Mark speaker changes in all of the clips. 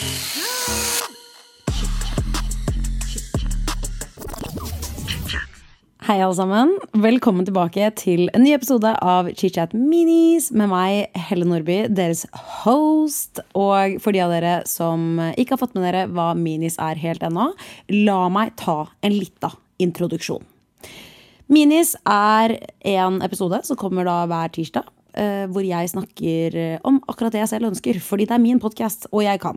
Speaker 1: Hei, alle sammen. Velkommen tilbake til en ny episode av ChitChat Minis med meg, Helle Nordby, deres host. Og for de av dere som ikke har fått med dere hva Minis er helt ennå, la meg ta en lita introduksjon. Minis er en episode som kommer da hver tirsdag. Eh, hvor jeg snakker om akkurat det jeg selv ønsker, fordi det er min podkast, og jeg kan.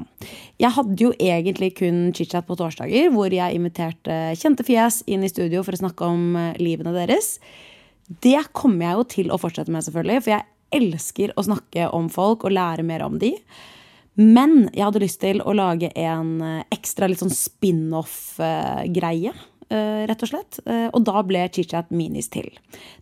Speaker 1: Jeg hadde jo egentlig kun chit-chat på torsdager, hvor jeg inviterte kjente fjes inn i studio for å snakke om eh, livene deres. Det kommer jeg jo til å fortsette med, selvfølgelig, for jeg elsker å snakke om folk og lære mer om de. Men jeg hadde lyst til å lage en eh, ekstra litt sånn spin-off-greie. Eh, rett og slett. Eh, Og da ble ChitChat Minis til.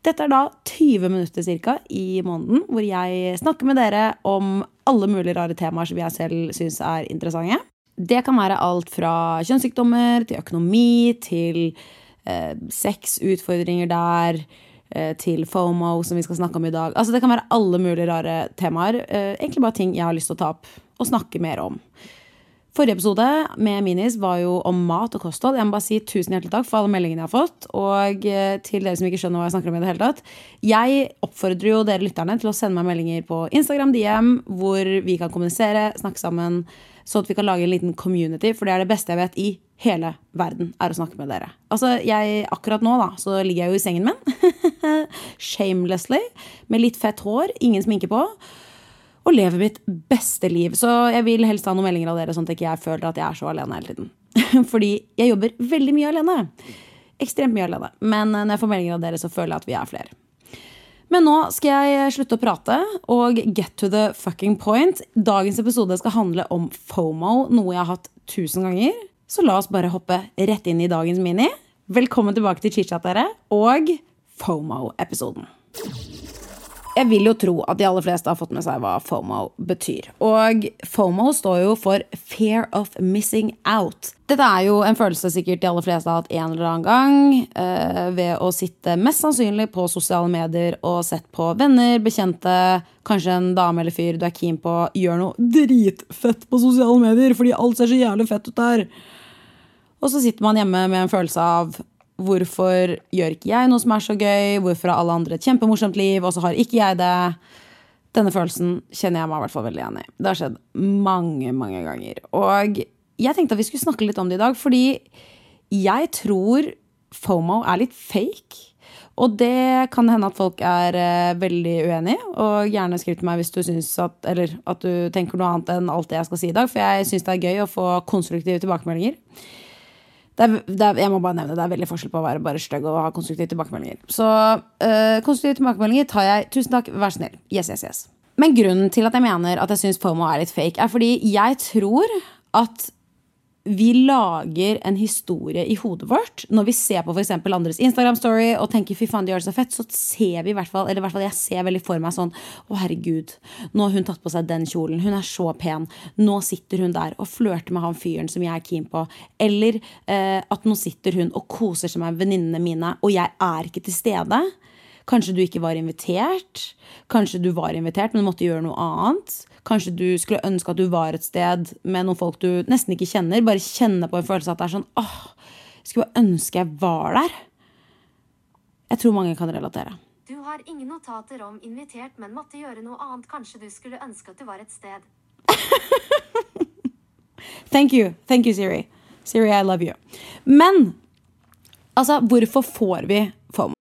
Speaker 1: Dette er da 20 minutter cirka i måneden, hvor jeg snakker med dere om alle mulige rare temaer som jeg selv syns er interessante. Det kan være alt fra kjønnssykdommer til økonomi til eh, sexutfordringer der, eh, til FOMO, som vi skal snakke om i dag. Altså Det kan være alle mulige rare temaer. Egentlig bare ting jeg har lyst til å ta opp og snakke mer om. Forrige episode med Minis var jo om mat og kosthold. Jeg må bare si tusen hjertelig takk for alle meldingene jeg har fått. Og eh, til dere som ikke skjønner hva jeg snakker om i det hele tatt. Jeg oppfordrer jo dere lytterne til å sende meg meldinger på Instagram DM, hvor vi kan kommunisere, snakke sammen, sånn at vi kan lage en liten community. For det er det beste jeg vet i hele verden, er å snakke med dere. Altså, jeg, Akkurat nå da, så ligger jeg jo i sengen min. Shamelessly. Med litt fett hår, ingen sminke på og lever mitt beste liv. Så jeg vil helst ha noen meldinger av dere, sånn at jeg ikke føler at jeg er så alene hele tiden. Fordi jeg jobber veldig mye alene. Ekstremt mye alene. Men når jeg får meldinger av dere, så føler jeg at vi er flere. Men nå skal jeg slutte å prate og get to the fucking point. Dagens episode skal handle om FOMO, noe jeg har hatt tusen ganger. Så la oss bare hoppe rett inn i dagens mini. Velkommen tilbake til ChitChat, dere, og FOMO-episoden. Jeg vil jo tro at de aller fleste har fått med seg hva FOMO betyr. Og FOMO står jo for Fear of Missing Out. Dette er jo en følelse sikkert de aller fleste har hatt en eller annen gang eh, ved å sitte mest sannsynlig på sosiale medier og sett på venner, bekjente, kanskje en dame eller fyr du er keen på gjør noe dritfett på sosiale medier fordi alt ser så jævlig fett ut der. Og så sitter man hjemme med en følelse av Hvorfor gjør ikke jeg noe som er så gøy? Hvorfor har alle andre et kjempemorsomt liv, og så har ikke jeg det? Denne følelsen kjenner jeg meg i hvert fall veldig igjen i. Det har skjedd mange, mange ganger. Og jeg tenkte at vi skulle snakke litt om det i dag, fordi jeg tror FOMO er litt fake. Og det kan hende at folk er eh, veldig uenig og gjerne skriv til meg hvis du syns at, eller at du tenker noe annet enn alt det jeg skal si i dag, for jeg syns det er gøy å få konstruktive tilbakemeldinger. Det er, det er, jeg må bare nevne, det er veldig forskjell på å være bare stygg og ha konstruktive tilbakemeldinger. Så øh, konstruktive tilbakemeldinger tar jeg. Tusen takk, vær snill. Yes, yes, yes. Men grunnen til at jeg mener at jeg syns FOMO er litt fake, er fordi jeg tror at vi lager en historie i hodet vårt når vi ser på eksempel andres Instagram-story og tenker fy faen, de gjør det så fett, så ser vi i hvert fall Eller i hvert fall jeg ser veldig for meg sånn Å, herregud, nå har hun tatt på seg den kjolen. Hun er så pen. Nå sitter hun der og flørter med han fyren som jeg er keen på. Eller eh, at nå sitter hun og koser seg med venninnene mine, og jeg er ikke til stede. Kanskje du ikke var invitert. Kanskje du var invitert, men måtte gjøre noe annet. Kanskje du skulle ønske at du var et sted med noen folk du nesten ikke kjenner. Bare kjenne på en følelse at det er sånn åh, skulle bare ønske jeg var der. Jeg tror mange kan relatere.
Speaker 2: Du har ingen notater om invitert, men måtte gjøre noe annet. Kanskje du skulle ønske at du var et sted.
Speaker 1: Thank you. Thank you, Siri. Siri, I love you. Men altså, hvorfor får vi FOMO?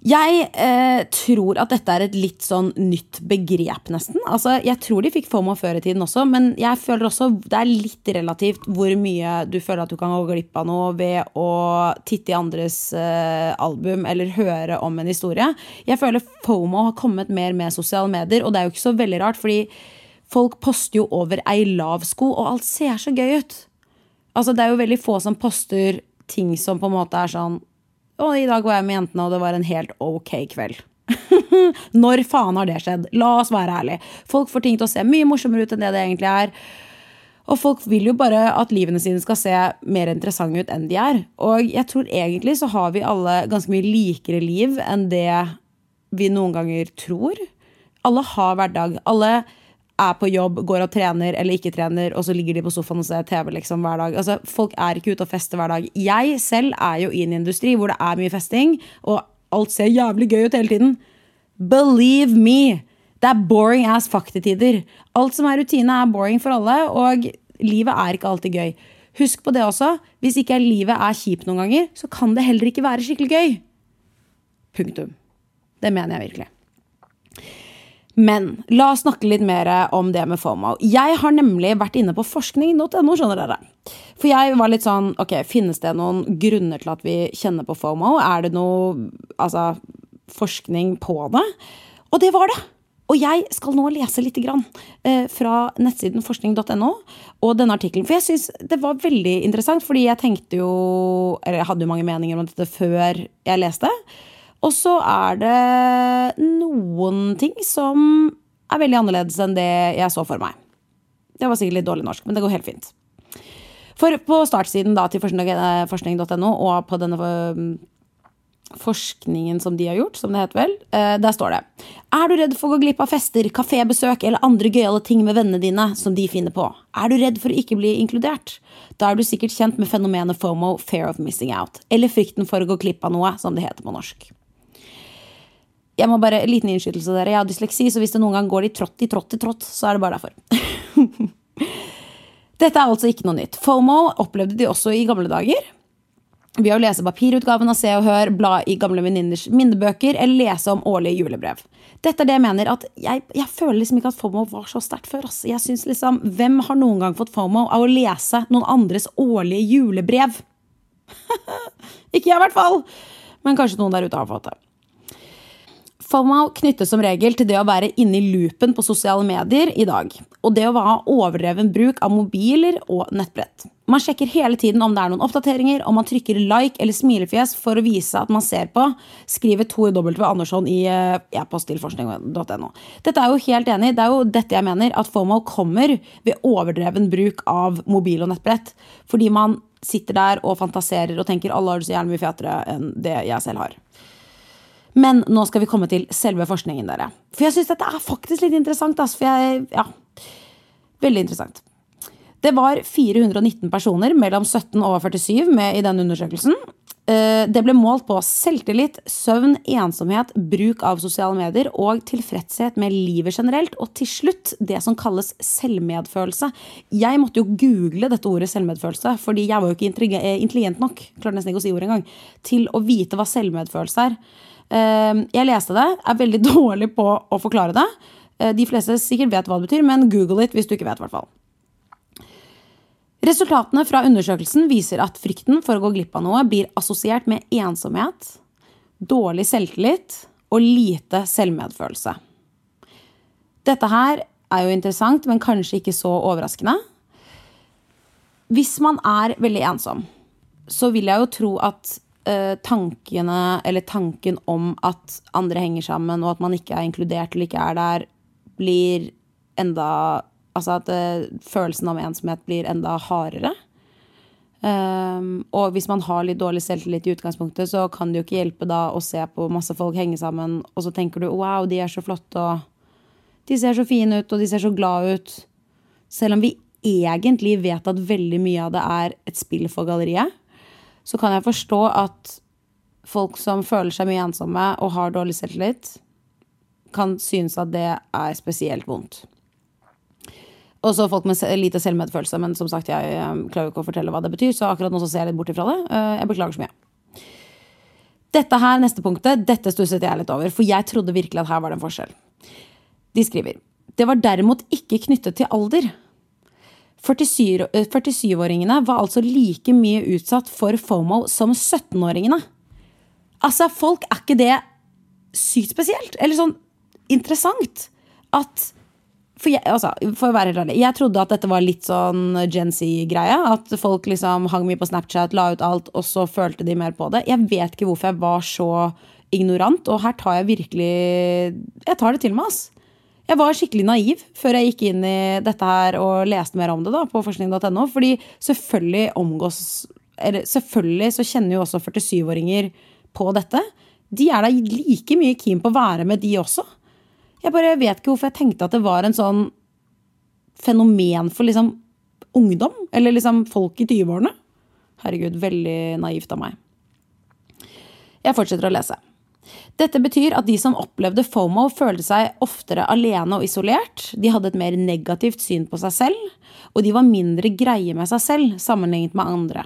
Speaker 1: Jeg eh, tror at dette er et litt sånn nytt begrep, nesten. Altså, jeg tror de fikk FOMO før i tiden også, men jeg føler også det er litt relativt hvor mye du føler at du kan gå glipp av noe ved å titte i andres eh, album eller høre om en historie. Jeg føler FOMO har kommet mer med sosiale medier, og det er jo ikke så veldig rart, fordi folk poster jo over ei lav sko, og alt ser så gøy ut. Altså, det er jo veldig få som poster ting som på en måte er sånn og i dag var jeg med jentene, og det var en helt ok kveld. Når faen har det skjedd? La oss være ærlige. Folk får ting til å se mye morsommere ut enn det det egentlig er. Og folk vil jo bare at livene sine skal se mer interessante ut enn de er. Og jeg tror egentlig så har vi alle ganske mye likere liv enn det vi noen ganger tror. Alle har hverdag. Alle er på jobb, går og trener eller ikke trener, og så ligger de på sofaen og ser TV liksom hver dag. Altså, folk er ikke ute og fester hver dag. Jeg selv er jo i en industri hvor det er mye festing, og alt ser jævlig gøy ut hele tiden. Believe me! Det er boring ass fuck til tider. Alt som er rutine, er boring for alle, og livet er ikke alltid gøy. Husk på det også. Hvis ikke livet er kjipt noen ganger, så kan det heller ikke være skikkelig gøy. Punktum. Det mener jeg virkelig. Men la oss snakke litt mer om det med FOMO. Jeg har nemlig vært inne på forskning.no, skjønner dere. For jeg var litt sånn Ok, finnes det noen grunner til at vi kjenner på FOMO? Er det noe altså, forskning på det? Og det var det! Og jeg skal nå lese litt grann, eh, fra nettsiden forskning.no og denne artikkelen. For jeg syns det var veldig interessant, fordi jeg tenkte jo Eller jeg hadde jo mange meninger om dette før jeg leste. Og så er det noen ting som er veldig annerledes enn det jeg så for meg. Det var sikkert litt dårlig norsk, men det går helt fint. For på startsiden da, til forskning.no og på denne forskningen som de har gjort, som det heter vel, eh, der står det Er du redd for å gå glipp av fester, kafébesøk eller andre gøyale ting med vennene dine som de finner på? Er du redd for å ikke bli inkludert? Da er du sikkert kjent med fenomenet FOMO, fear of missing out, eller frykten for å gå glipp av noe, som det heter på norsk. Jeg må bare, en liten innskytelse dere. Jeg har dysleksi, så hvis det noen gang går i trått i trått i trått, så er det bare derfor. Dette er altså ikke noe nytt. FOMO opplevde de også i gamle dager. Ved å lese papirutgaven av Se og Hør, bla i gamle venninners minnebøker eller lese om årlige julebrev. Dette er det jeg mener at jeg, jeg føler liksom ikke at FOMO var så sterkt før. ass. Jeg synes liksom, Hvem har noen gang fått FOMO av å lese noen andres årlige julebrev? ikke jeg, i hvert fall. Men kanskje noen der ute har fått det. FOMO knyttes som regel til det å være inne i loopen på sosiale medier i dag. Og det å ha overdreven bruk av mobiler og nettbrett. Man sjekker hele tiden om det er noen oppdateringer, om man trykker like eller smilefjes for å vise at man ser på, skriver Tor W. Andersson i eh, e-post til forskning.no. Dette er jo helt enig, det er jo dette jeg mener, at FOMO kommer ved overdreven bruk av mobil og nettbrett. Fordi man sitter der og fantaserer og tenker alle har det så jævlig mye fetere enn det jeg selv har. Men nå skal vi komme til selve forskningen, dere. For jeg syns dette er faktisk litt interessant. Altså, jeg, ja, Veldig interessant. Det var 419 personer mellom 17 og 47 med i den undersøkelsen. Eh, det ble målt på selvtillit, søvn, ensomhet, bruk av sosiale medier og tilfredshet med livet generelt. Og til slutt det som kalles selvmedfølelse. Jeg måtte jo google dette ordet selvmedfølelse, fordi jeg var jo ikke intelligent nok klarte nesten ikke å si ordet engang, til å vite hva selvmedfølelse er. Eh, jeg leste det, er veldig dårlig på å forklare det. Eh, de fleste sikkert vet hva det betyr, men google it hvis du ikke vet. Hvertfall. Resultatene fra undersøkelsen viser at frykten for å gå glipp av noe blir assosiert med ensomhet, dårlig selvtillit og lite selvmedfølelse. Dette her er jo interessant, men kanskje ikke så overraskende. Hvis man er veldig ensom, så vil jeg jo tro at eh, tankene, eller tanken om at andre henger sammen, og at man ikke er inkludert eller ikke er der, blir enda Altså at eh, følelsen av ensomhet blir enda hardere. Um, og hvis man har litt dårlig selvtillit i utgangspunktet, så kan det jo ikke hjelpe da å se på masse folk henge sammen, og så tenker du wow, de er så flotte, og de ser så fine ut, og de ser så glade ut. Selv om vi egentlig vet at veldig mye av det er et spill for galleriet, så kan jeg forstå at folk som føler seg mye ensomme og har dårlig selvtillit, kan synes at det er spesielt vondt. Også folk med lite selvmedfølelse, men som sagt, jeg klarer jo ikke å fortelle hva det betyr, så akkurat nå så ser jeg litt bort ifra det. Eh, jeg beklager så mye. Dette her, neste punktet, dette stusset jeg litt over, for jeg trodde virkelig at her var det en forskjell. De skriver Det var derimot ikke knyttet til alder. 47-åringene eh, var altså like mye utsatt for FOMO som 17-åringene. Altså, folk er ikke det sykt spesielt? Eller sånn interessant? At for, jeg, altså, for å være helt ærlig, jeg trodde at dette var litt sånn Gen Z-greie. At folk liksom hang mye på Snapchat, la ut alt, og så følte de mer på det. Jeg vet ikke hvorfor jeg var så ignorant, og her tar jeg virkelig Jeg tar det til meg, ass. Jeg var skikkelig naiv før jeg gikk inn i dette her og leste mer om det da, på forskning.no. Fordi selvfølgelig omgås Selvfølgelig så kjenner jo også 47-åringer på dette. De er da like mye keen på å være med, de også. Jeg bare vet ikke hvorfor jeg tenkte at det var en sånn fenomen for liksom ungdom. Eller liksom folk i 20-årene. Herregud, veldig naivt av meg. Jeg fortsetter å lese. Dette betyr at de som opplevde FOMO, følte seg oftere alene og isolert. De hadde et mer negativt syn på seg selv, og de var mindre greie med seg selv sammenlignet med andre.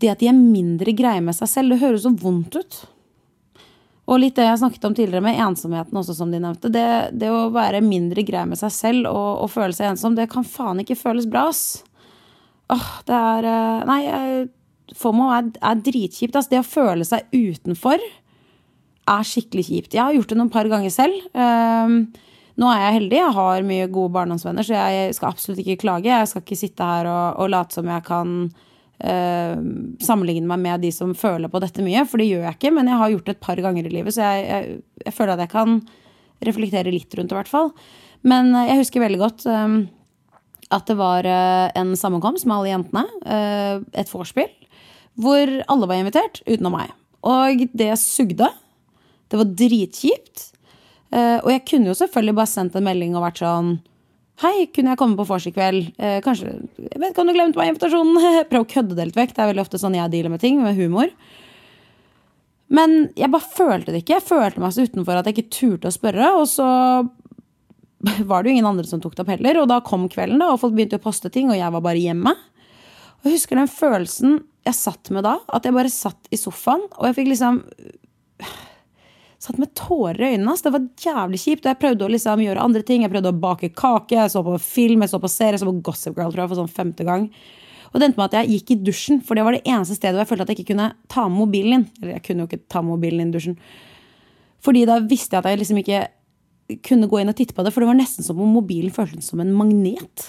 Speaker 1: Det at de er mindre greie med seg selv, det høres så vondt ut. Og litt det jeg snakket om tidligere med ensomheten også, som de nevnte. Det, det å være mindre grei med seg selv og, og, føle seg ensom, det kan faen ikke føles bra, ass. Åh, det er eh, FOMO er, er dritkjipt. Altså, det å føle seg utenfor er skikkelig kjipt. Jeg har gjort det noen par ganger selv. Um, nå er jeg heldig, jeg har mye gode barndomsvenner, så jeg skal absolutt ikke klage. Jeg skal ikke sitte her og, og late som jeg kan uh, sammenligne meg med de som føler på dette mye, for det gjør jeg ikke. Men jeg har gjort det et par ganger i livet, så jeg, jeg, jeg føler at jeg kan reflektere litt rundt det, i hvert fall. Men uh, jeg husker veldig godt um, at det var uh, en sammenkomst med alle jentene. et vorspiel. Hvor alle var invitert, utenom meg. Og det sugde. Det var dritkjipt. og jeg kunne jo selvfølgelig bare sendt en melding og vært sånn Hei, kunne jeg komme på vors i kveld? Eh, kanskje Jeg vet ikke om du glemte meg invitasjonen? Prøv å kødde det litt vekk. Det er veldig ofte sånn jeg dealer med ting, med humor. Men jeg bare følte det ikke. Jeg følte meg så utenfor at jeg ikke turte å spørre. Og så var det jo ingen andre som tok det opp heller. Og da kom kvelden, da, og folk begynte å poste ting, og jeg var bare hjemme. Og jeg husker den følelsen jeg satt med da. At jeg bare satt i sofaen, og jeg fikk liksom satt med tårer i øynene. Det var jævlig kjipt. Jeg prøvde å liksom gjøre andre ting. Jeg prøvde å bake kake, jeg så på film, jeg så på serie, jeg så på Gossip Girl tror jeg, for sånn femte gang. Og det endte med at jeg gikk i dusjen, for det var det eneste stedet hvor jeg følte at jeg ikke kunne ta med mobilen inn. Eller jeg kunne jo ikke ta med mobilen inn i dusjen. Fordi da visste jeg at jeg liksom ikke kunne gå inn og titte på det, for det var nesten som om mobilen føltes som en magnet.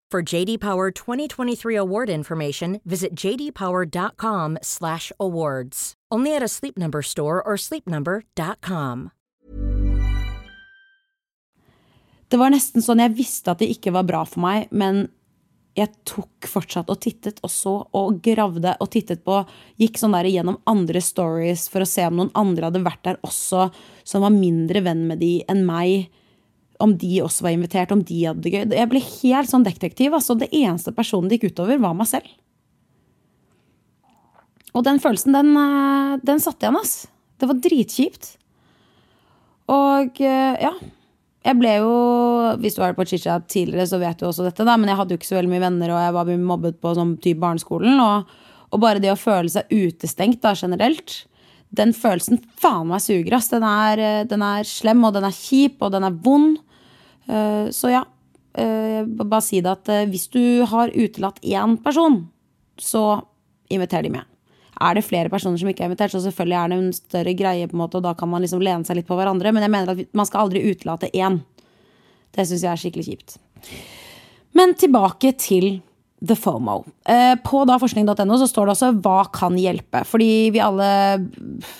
Speaker 3: For JD Power 2023 award information, visit jdpower.com/awards. Only at a Sleep Number store or sleepnumber.com.
Speaker 1: Det var nesten sånn jeg visste at det ikke var bra for meg, men jeg tok fortsatt og tittet og så og gravde og tittet på Gikk sånn der gjennom andre stories for å se om noen andre hadde vært der også, som var mindre venn med de enn meg. Om de også var invitert, om de hadde det gøy. Jeg ble helt sånn detektiv. altså Det eneste personen det gikk utover, var meg selv. Og den følelsen, den, eh, den satte igjen, ass. Det var dritkjipt. Og eh, ja jeg ble jo Hvis du har vært på Chicha tidligere, så vet du også dette, da, men jeg hadde jo ikke så veldig mye venner, og jeg var mobbet på sånn type barneskolen. Og, og, bare det å føle seg utestengt da, generelt, den følelsen faen meg suger, ass. Den er, den er slem, og den er kjip, og den er vond. Uh, så ja. Uh, bare si det at uh, hvis du har utelatt én person, så inviter de med er det flere personer som ikke er invitert, så selvfølgelig er det en større greie, på en måte, og da kan man liksom lene seg litt på hverandre. Men jeg mener at man skal aldri utelate én. Det syns jeg er skikkelig kjipt. Men tilbake til The FOMO. Eh, på da forskning.no så står det også 'hva kan hjelpe'? Fordi vi alle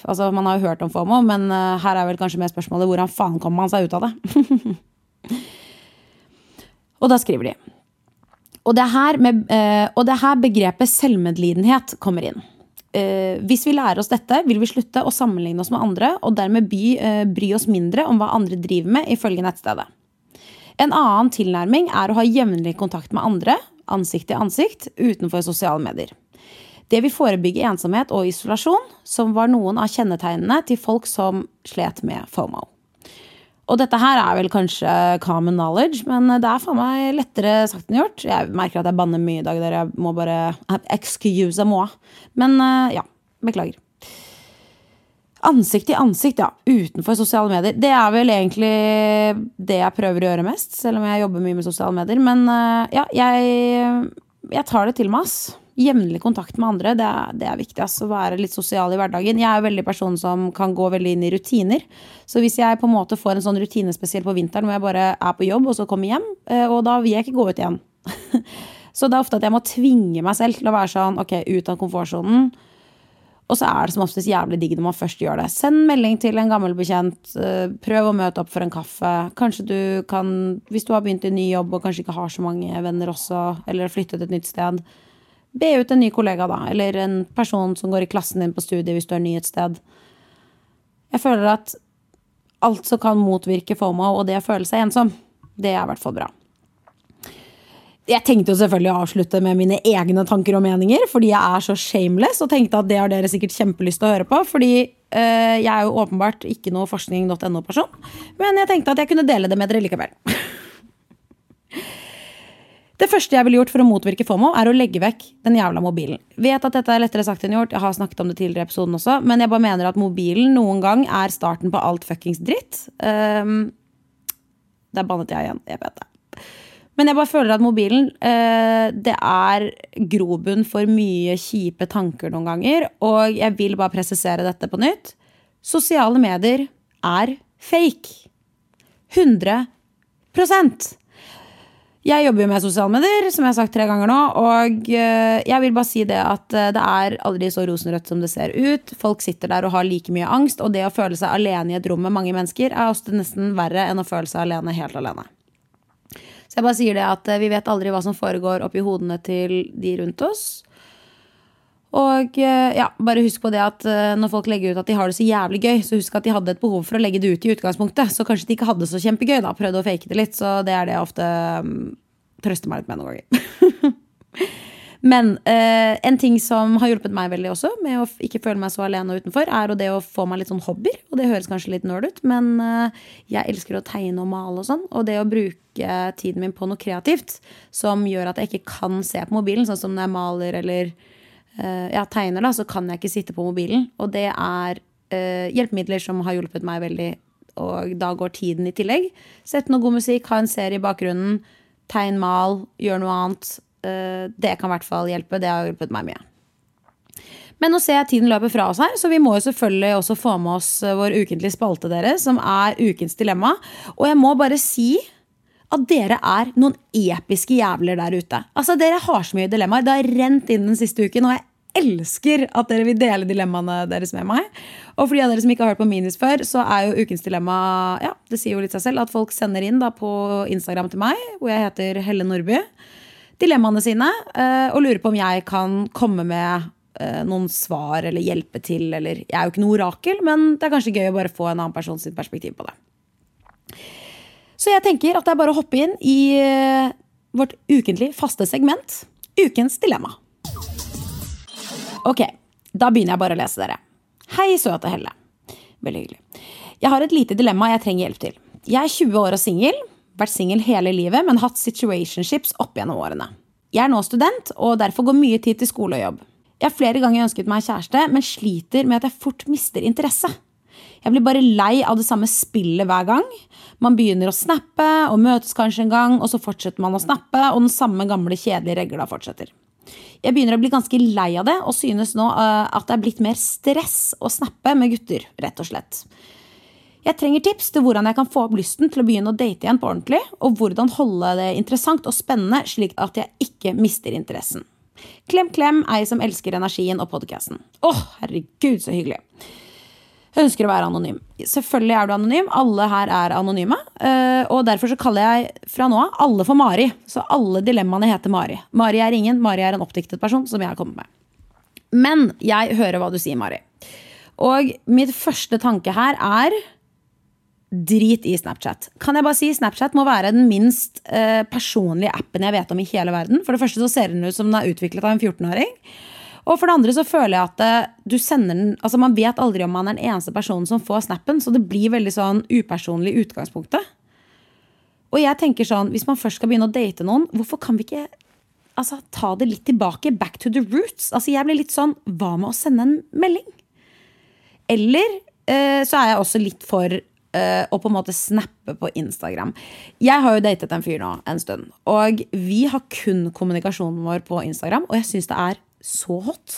Speaker 1: Altså, man har jo hørt om FOMO, men eh, her er vel kanskje mer spørsmålet hvordan faen kommer man seg ut av det? og da skriver de. Og det, med, eh, og det er her begrepet selvmedlidenhet kommer inn eh, hvis vi lærer oss dette, vil vi slutte å sammenligne oss med andre, og dermed by, eh, bry oss mindre om hva andre driver med, ifølge nettstedet. En annen tilnærming er å ha jevnlig kontakt med andre, ansikt til ansikt, utenfor sosiale medier. Det vil forebygge ensomhet og isolasjon, som var noen av kjennetegnene til folk som slet med FOMO. Og dette her er vel kanskje common knowledge, men det er faen meg lettere sagt enn gjort. Jeg merker at jeg banner mye i dag, Der Jeg må bare excuse moi. Men eh, ja, beklager. Ansikt til ansikt, ja. Utenfor sosiale medier. Det er vel egentlig det jeg prøver å gjøre mest, selv om jeg jobber mye med sosiale medier. Men eh, ja, jeg, jeg tar det til meg, ass jevnlig kontakt med andre, det er, det er viktig. Altså, være litt sosial i hverdagen. Jeg er jo veldig person som kan gå veldig inn i rutiner. Så hvis jeg på en måte får en sånn rutine spesielt på vinteren hvor jeg bare er på jobb og så kommer hjem, eh, og da vil jeg ikke gå ut igjen. så det er ofte at jeg må tvinge meg selv til å være sånn ok, ut av komfortsonen. Og så er det som oftest jævlig digg når man først gjør det. Send melding til en gammel bekjent. Eh, prøv å møte opp for en kaffe. Kanskje du kan, hvis du har begynt i ny jobb og kanskje ikke har så mange venner også, eller flyttet et nytt sted, Be ut en ny kollega, da, eller en person som går i klassen din på studiet hvis du er ny et sted. Jeg føler at alt som kan motvirke FOMO, og det å føle seg ensom, det er i hvert fall bra. Jeg tenkte jo selvfølgelig å avslutte med mine egne tanker og meninger, fordi jeg er så shameless, og tenkte at det har dere sikkert kjempelyst til å høre på. Fordi øh, jeg er jo åpenbart ikke noe forskning.no-person, men jeg tenkte at jeg kunne dele det med dere likevel. Det første jeg ville gjort for å motvirke FOMO, er å legge vekk den jævla mobilen. Vet at dette er lettere sagt enn gjort, jeg har snakket om det tidligere i episoden også, men jeg bare mener at mobilen noen gang er starten på alt fuckings dritt. Um, der bannet jeg igjen. Jeg vet det. Men jeg bare føler at mobilen uh, det er grobunn for mye kjipe tanker noen ganger. Og jeg vil bare presisere dette på nytt. Sosiale medier er fake. 100 jeg jobber jo med sosiale medier, som jeg har sagt tre ganger nå. Og eh, jeg vil bare si det at eh, det er aldri så rosenrødt som det ser ut. Folk sitter der og har like mye angst, og det å føle seg alene i et rom med mange mennesker er også nesten verre enn å føle seg alene helt alene. Så jeg bare sier det at eh, vi vet aldri hva som foregår oppi hodene til de rundt oss. Og ja, bare husk på det at når folk legger ut at de har det så jævlig gøy, så husk at de hadde et behov for å legge det ut i utgangspunktet. Så kanskje de ikke hadde det så kjempegøy, da. Prøvde å fake det litt. Så det er det jeg ofte um, trøster meg litt med noen ganger. Men eh, en ting som har hjulpet meg veldig også, med å ikke føle meg så alene og utenfor, er det å få meg litt sånn hobbyer. Og det høres kanskje litt nerd ut, men eh, jeg elsker å tegne og male og sånn. Og det å bruke tiden min på noe kreativt som gjør at jeg ikke kan se på mobilen, sånn som når jeg maler eller ja, tegner, da, så kan jeg ikke sitte på mobilen. Og det er uh, hjelpemidler som har hjulpet meg veldig og da går tiden i tillegg. Sett noe god musikk, ha en serie i bakgrunnen, tegn, mal, gjør noe annet. Eh, det kan i hvert fall hjelpe. Det har hjulpet meg mye. Men nå ser jeg tiden løper fra oss her, så vi må jo selvfølgelig også få med oss eh, vår ukentlige spalte, dere, som er Ukens dilemma. Og jeg må bare si at dere er noen episke jævler der ute. Altså, Dere har så mye dilemmaer. Det har rent inn den siste uken, og jeg elsker at dere vil dele dilemmaene deres med meg. Og for de av dere som ikke har hørt på Minis før, så er jo ukens dilemma ja, det sier jo litt seg selv, at folk sender inn da på Instagram til meg, hvor jeg heter Helle Nordby, dilemmaene sine, eh, og lurer på om jeg kan komme med eh, noen svar eller hjelpe til. Eller jeg er jo ikke noe orakel, men det er kanskje gøy å bare få en annen person sitt perspektiv på det. Så jeg tenker at det er bare å hoppe inn i eh, vårt ukentlig faste segment Ukens dilemma. Ok, da begynner jeg bare å lese dere. Hei, søte Helle. Veldig hyggelig. Jeg har et lite dilemma jeg trenger hjelp til. Jeg er 20 år og singel. Vært singel hele livet, men hatt situationships opp gjennom årene. Jeg er nå student, og derfor går mye tid til skole og jobb. Jeg har flere ganger ønsket meg kjæreste, men sliter med at jeg fort mister interesse. Jeg blir bare lei av det samme spillet hver gang. Man begynner å snappe og møtes kanskje en gang, og så fortsetter man å snappe, og den samme gamle, kjedelige regla fortsetter. Jeg begynner å bli ganske lei av det, og synes nå uh, at det er blitt mer stress å snappe med gutter, rett og slett. Jeg trenger tips til hvordan jeg kan få opp lysten til å begynne å date igjen på ordentlig, og hvordan holde det interessant og spennende slik at jeg ikke mister interessen. Klem, klem, ei som elsker energien og podkasten. Åh, oh, herregud, så hyggelig. Ønsker å være anonym. Selvfølgelig er du anonym. Alle her er anonyme. Eh, og derfor så kaller jeg fra nå av alle for Mari. Så alle dilemmaene heter Mari. Mari er ingen. Mari er en oppdiktet person som jeg har kommet med. Men jeg hører hva du sier, Mari. Og mitt første tanke her er drit i Snapchat. Kan jeg bare si Snapchat må være den minst eh, personlige appen jeg vet om i hele verden. For det første så ser den ut som den er utviklet av en 14-åring. Og for det andre så føler jeg at eh, du sender den Altså Man vet aldri om man er den eneste personen som får snappen, så det blir veldig sånn upersonlig i utgangspunktet. Og jeg tenker sånn, hvis man først skal begynne å date noen, hvorfor kan vi ikke altså, ta det litt tilbake? Back to the roots. Altså Jeg blir litt sånn Hva med å sende en melding? Eller eh, så er jeg også litt for eh, å på en måte snappe på Instagram. Jeg har jo datet en fyr nå en stund, og vi har kun kommunikasjonen vår på Instagram, og jeg syns det er så hot.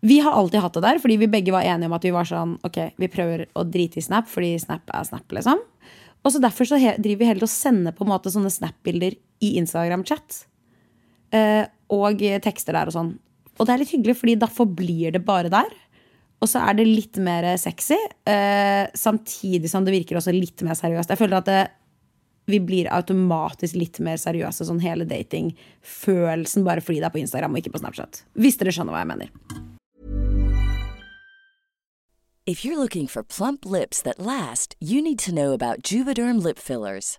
Speaker 1: Vi har alltid hatt det der, fordi vi begge var enige om at vi var sånn Ok, vi prøver å drite i Snap, fordi Snap er Snap, liksom. Og så Derfor så driver vi heller og sender på en måte sånne Snap-bilder i Instagram-chat. Eh, og tekster der og sånn. Og det er litt hyggelig, fordi da forblir det bare der. Og så er det litt mer sexy, eh, samtidig som det virker også litt mer seriøst. Jeg føler at det, vi blir automatisk litt mer seriøse, sånn hele datingfølelsen, bare fordi det er på Instagram og ikke på Snapchat. Hvis dere skjønner hva jeg mener.
Speaker 4: If you're looking for plump lips that last, you need to know about Juvederm lip fillers.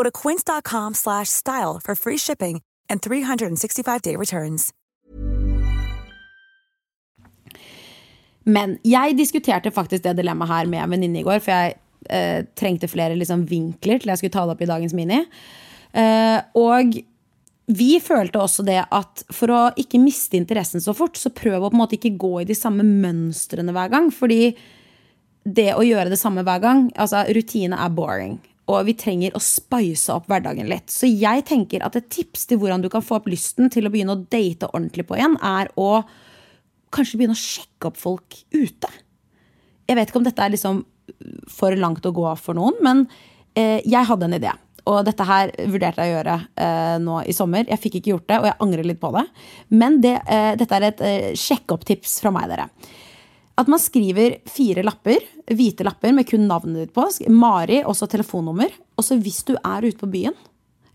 Speaker 5: Go to quince.com slash style for free shipping and 365-day returns.
Speaker 1: Men jeg diskuterte faktisk det dilemmaet her med en venninne i går, for jeg eh, trengte flere liksom, vinkler til jeg skulle ta det opp i dagens Mini. Eh, og vi følte også det at for å ikke miste interessen så fort, så prøv å på en måte ikke gå i de samme mønstrene hver gang. Fordi det å gjøre det samme hver gang, altså rutine er boring. Og vi trenger å spice opp hverdagen litt. Så jeg tenker at et tips til hvordan du kan få opp lysten til å begynne å date ordentlig på igjen, er å kanskje begynne å sjekke opp folk ute. Jeg vet ikke om dette er liksom for langt å gå for noen, men eh, jeg hadde en idé. Og dette her vurderte jeg å gjøre eh, nå i sommer. Jeg fikk ikke gjort det, og jeg angrer litt på det. Men det, eh, dette er et eh, sjekk-opp-tips fra meg, dere. At man skriver fire lapper, hvite lapper med kun navnet ditt på. Mari, også telefonnummer. Og så hvis du er ute på byen,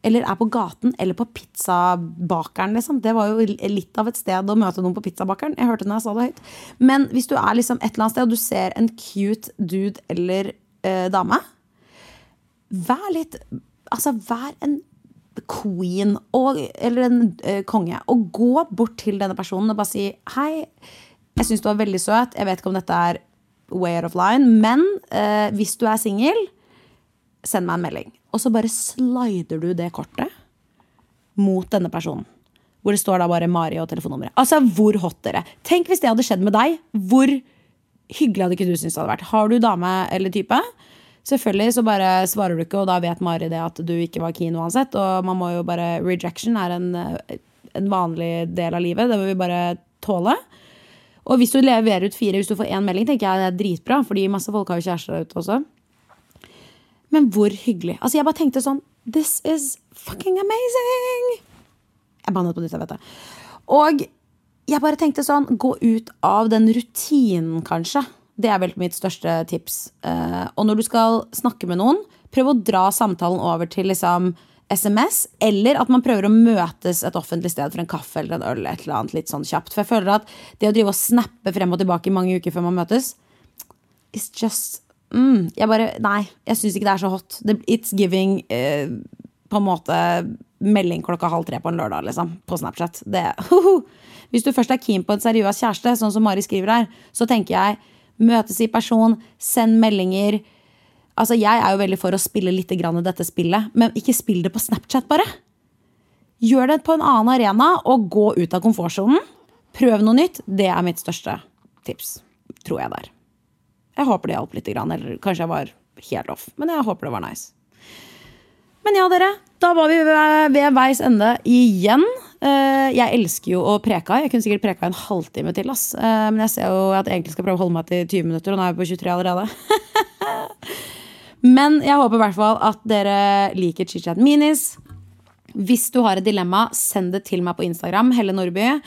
Speaker 1: eller er på gaten, eller på pizzabakeren, liksom. Det var jo litt av et sted å møte noen på pizzabakeren. Jeg hørte når jeg sa det høyt. Men hvis du er liksom et eller annet sted, og du ser en cute dude eller eh, dame, vær litt Altså, vær en queen og, eller en eh, konge. Og gå bort til denne personen og bare si hei. Jeg syns du var veldig søt. Jeg vet ikke om dette er way out of line, men eh, hvis du er singel, send meg en melding. Og så bare slider du det kortet mot denne personen. Hvor det står da bare Mari og telefonnummeret. Altså, hvor hot dere. Tenk hvis det hadde skjedd med deg. Hvor hyggelig hadde ikke du syntes det hadde vært? Har du dame eller type? Selvfølgelig så bare svarer du ikke, og da vet Mari det at du ikke var keen uansett. Og man må jo bare Rejection er en, en vanlig del av livet. Det må vi bare tåle. Og hvis du leverer ut fire, hvis du får én melding, tenker jeg det er dritbra. Fordi masse folk har jo kjærester der ute også. Men hvor hyggelig. Altså Jeg bare tenkte sånn This is fucking amazing! Jeg bannet på nytt, jeg vet det. Og jeg bare tenkte sånn Gå ut av den rutinen, kanskje. Det er vel mitt største tips. Uh, og når du skal snakke med noen, prøv å dra samtalen over til liksom SMS, eller at man prøver å møtes et offentlig sted for en kaffe eller en øl. et eller annet litt sånn kjapt. For jeg føler at det å drive og snappe frem og tilbake i mange uker før man møtes, it's just mm, Jeg bare Nei, jeg syns ikke det er så hot. It's giving uh, på en måte melding klokka halv tre på en lørdag, liksom. På Snapchat. Det, uh, uh. Hvis du først er keen på en seriøs kjæreste, sånn som Mari skriver her, så tenker jeg møtes i person, send meldinger. Altså, Jeg er jo veldig for å spille litt grann i dette spillet, men ikke spill det på Snapchat, bare. Gjør det på en annen arena, og gå ut av komfortsonen. Prøv noe nytt. Det er mitt største tips, tror jeg der. Jeg håper det hjalp litt, eller kanskje jeg var helt off. Men jeg håper det var nice. Men ja, dere. Da var vi ved veis ende igjen. Eh, jeg elsker jo å preka. Jeg kunne sikkert preka en halvtime til. Ass. Eh, men jeg ser jo at jeg egentlig skal prøve å holde meg til 20 minutter, og nå er vi på 23 allerede. Men jeg håper i hvert fall at dere liker ChitChat Minis. Hvis du har et dilemma, send det til meg på Instagram. Helle Nordby.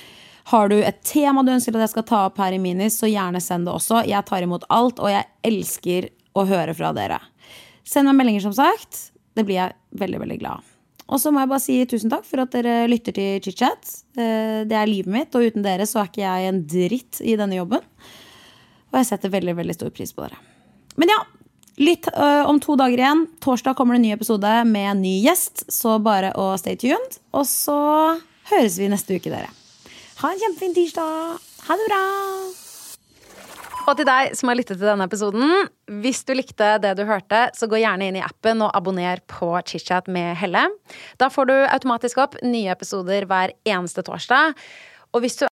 Speaker 1: Har du et tema du ønsker at jeg skal ta opp her i Minis, så gjerne send det også. Jeg tar imot alt, og jeg elsker å høre fra dere. Send meg meldinger, som sagt. Det blir jeg veldig, veldig glad Og så må jeg bare si tusen takk for at dere lytter til chit-chat. det er livet mitt, og uten dere så er ikke jeg en dritt i denne jobben. Og jeg setter veldig, veldig stor pris på dere. Men ja, Litt uh, om to dager igjen. Torsdag kommer det en ny episode med en ny gjest. Så bare å stay tuned. Og så høres vi neste uke, dere. Ha en kjempefin tirsdag. Ha det bra. Og til deg som har lyttet til denne episoden, hvis du likte det du hørte, så gå gjerne inn i appen og abonner på ChitChat med Helle. Da får du automatisk opp nye episoder hver eneste torsdag. Og hvis du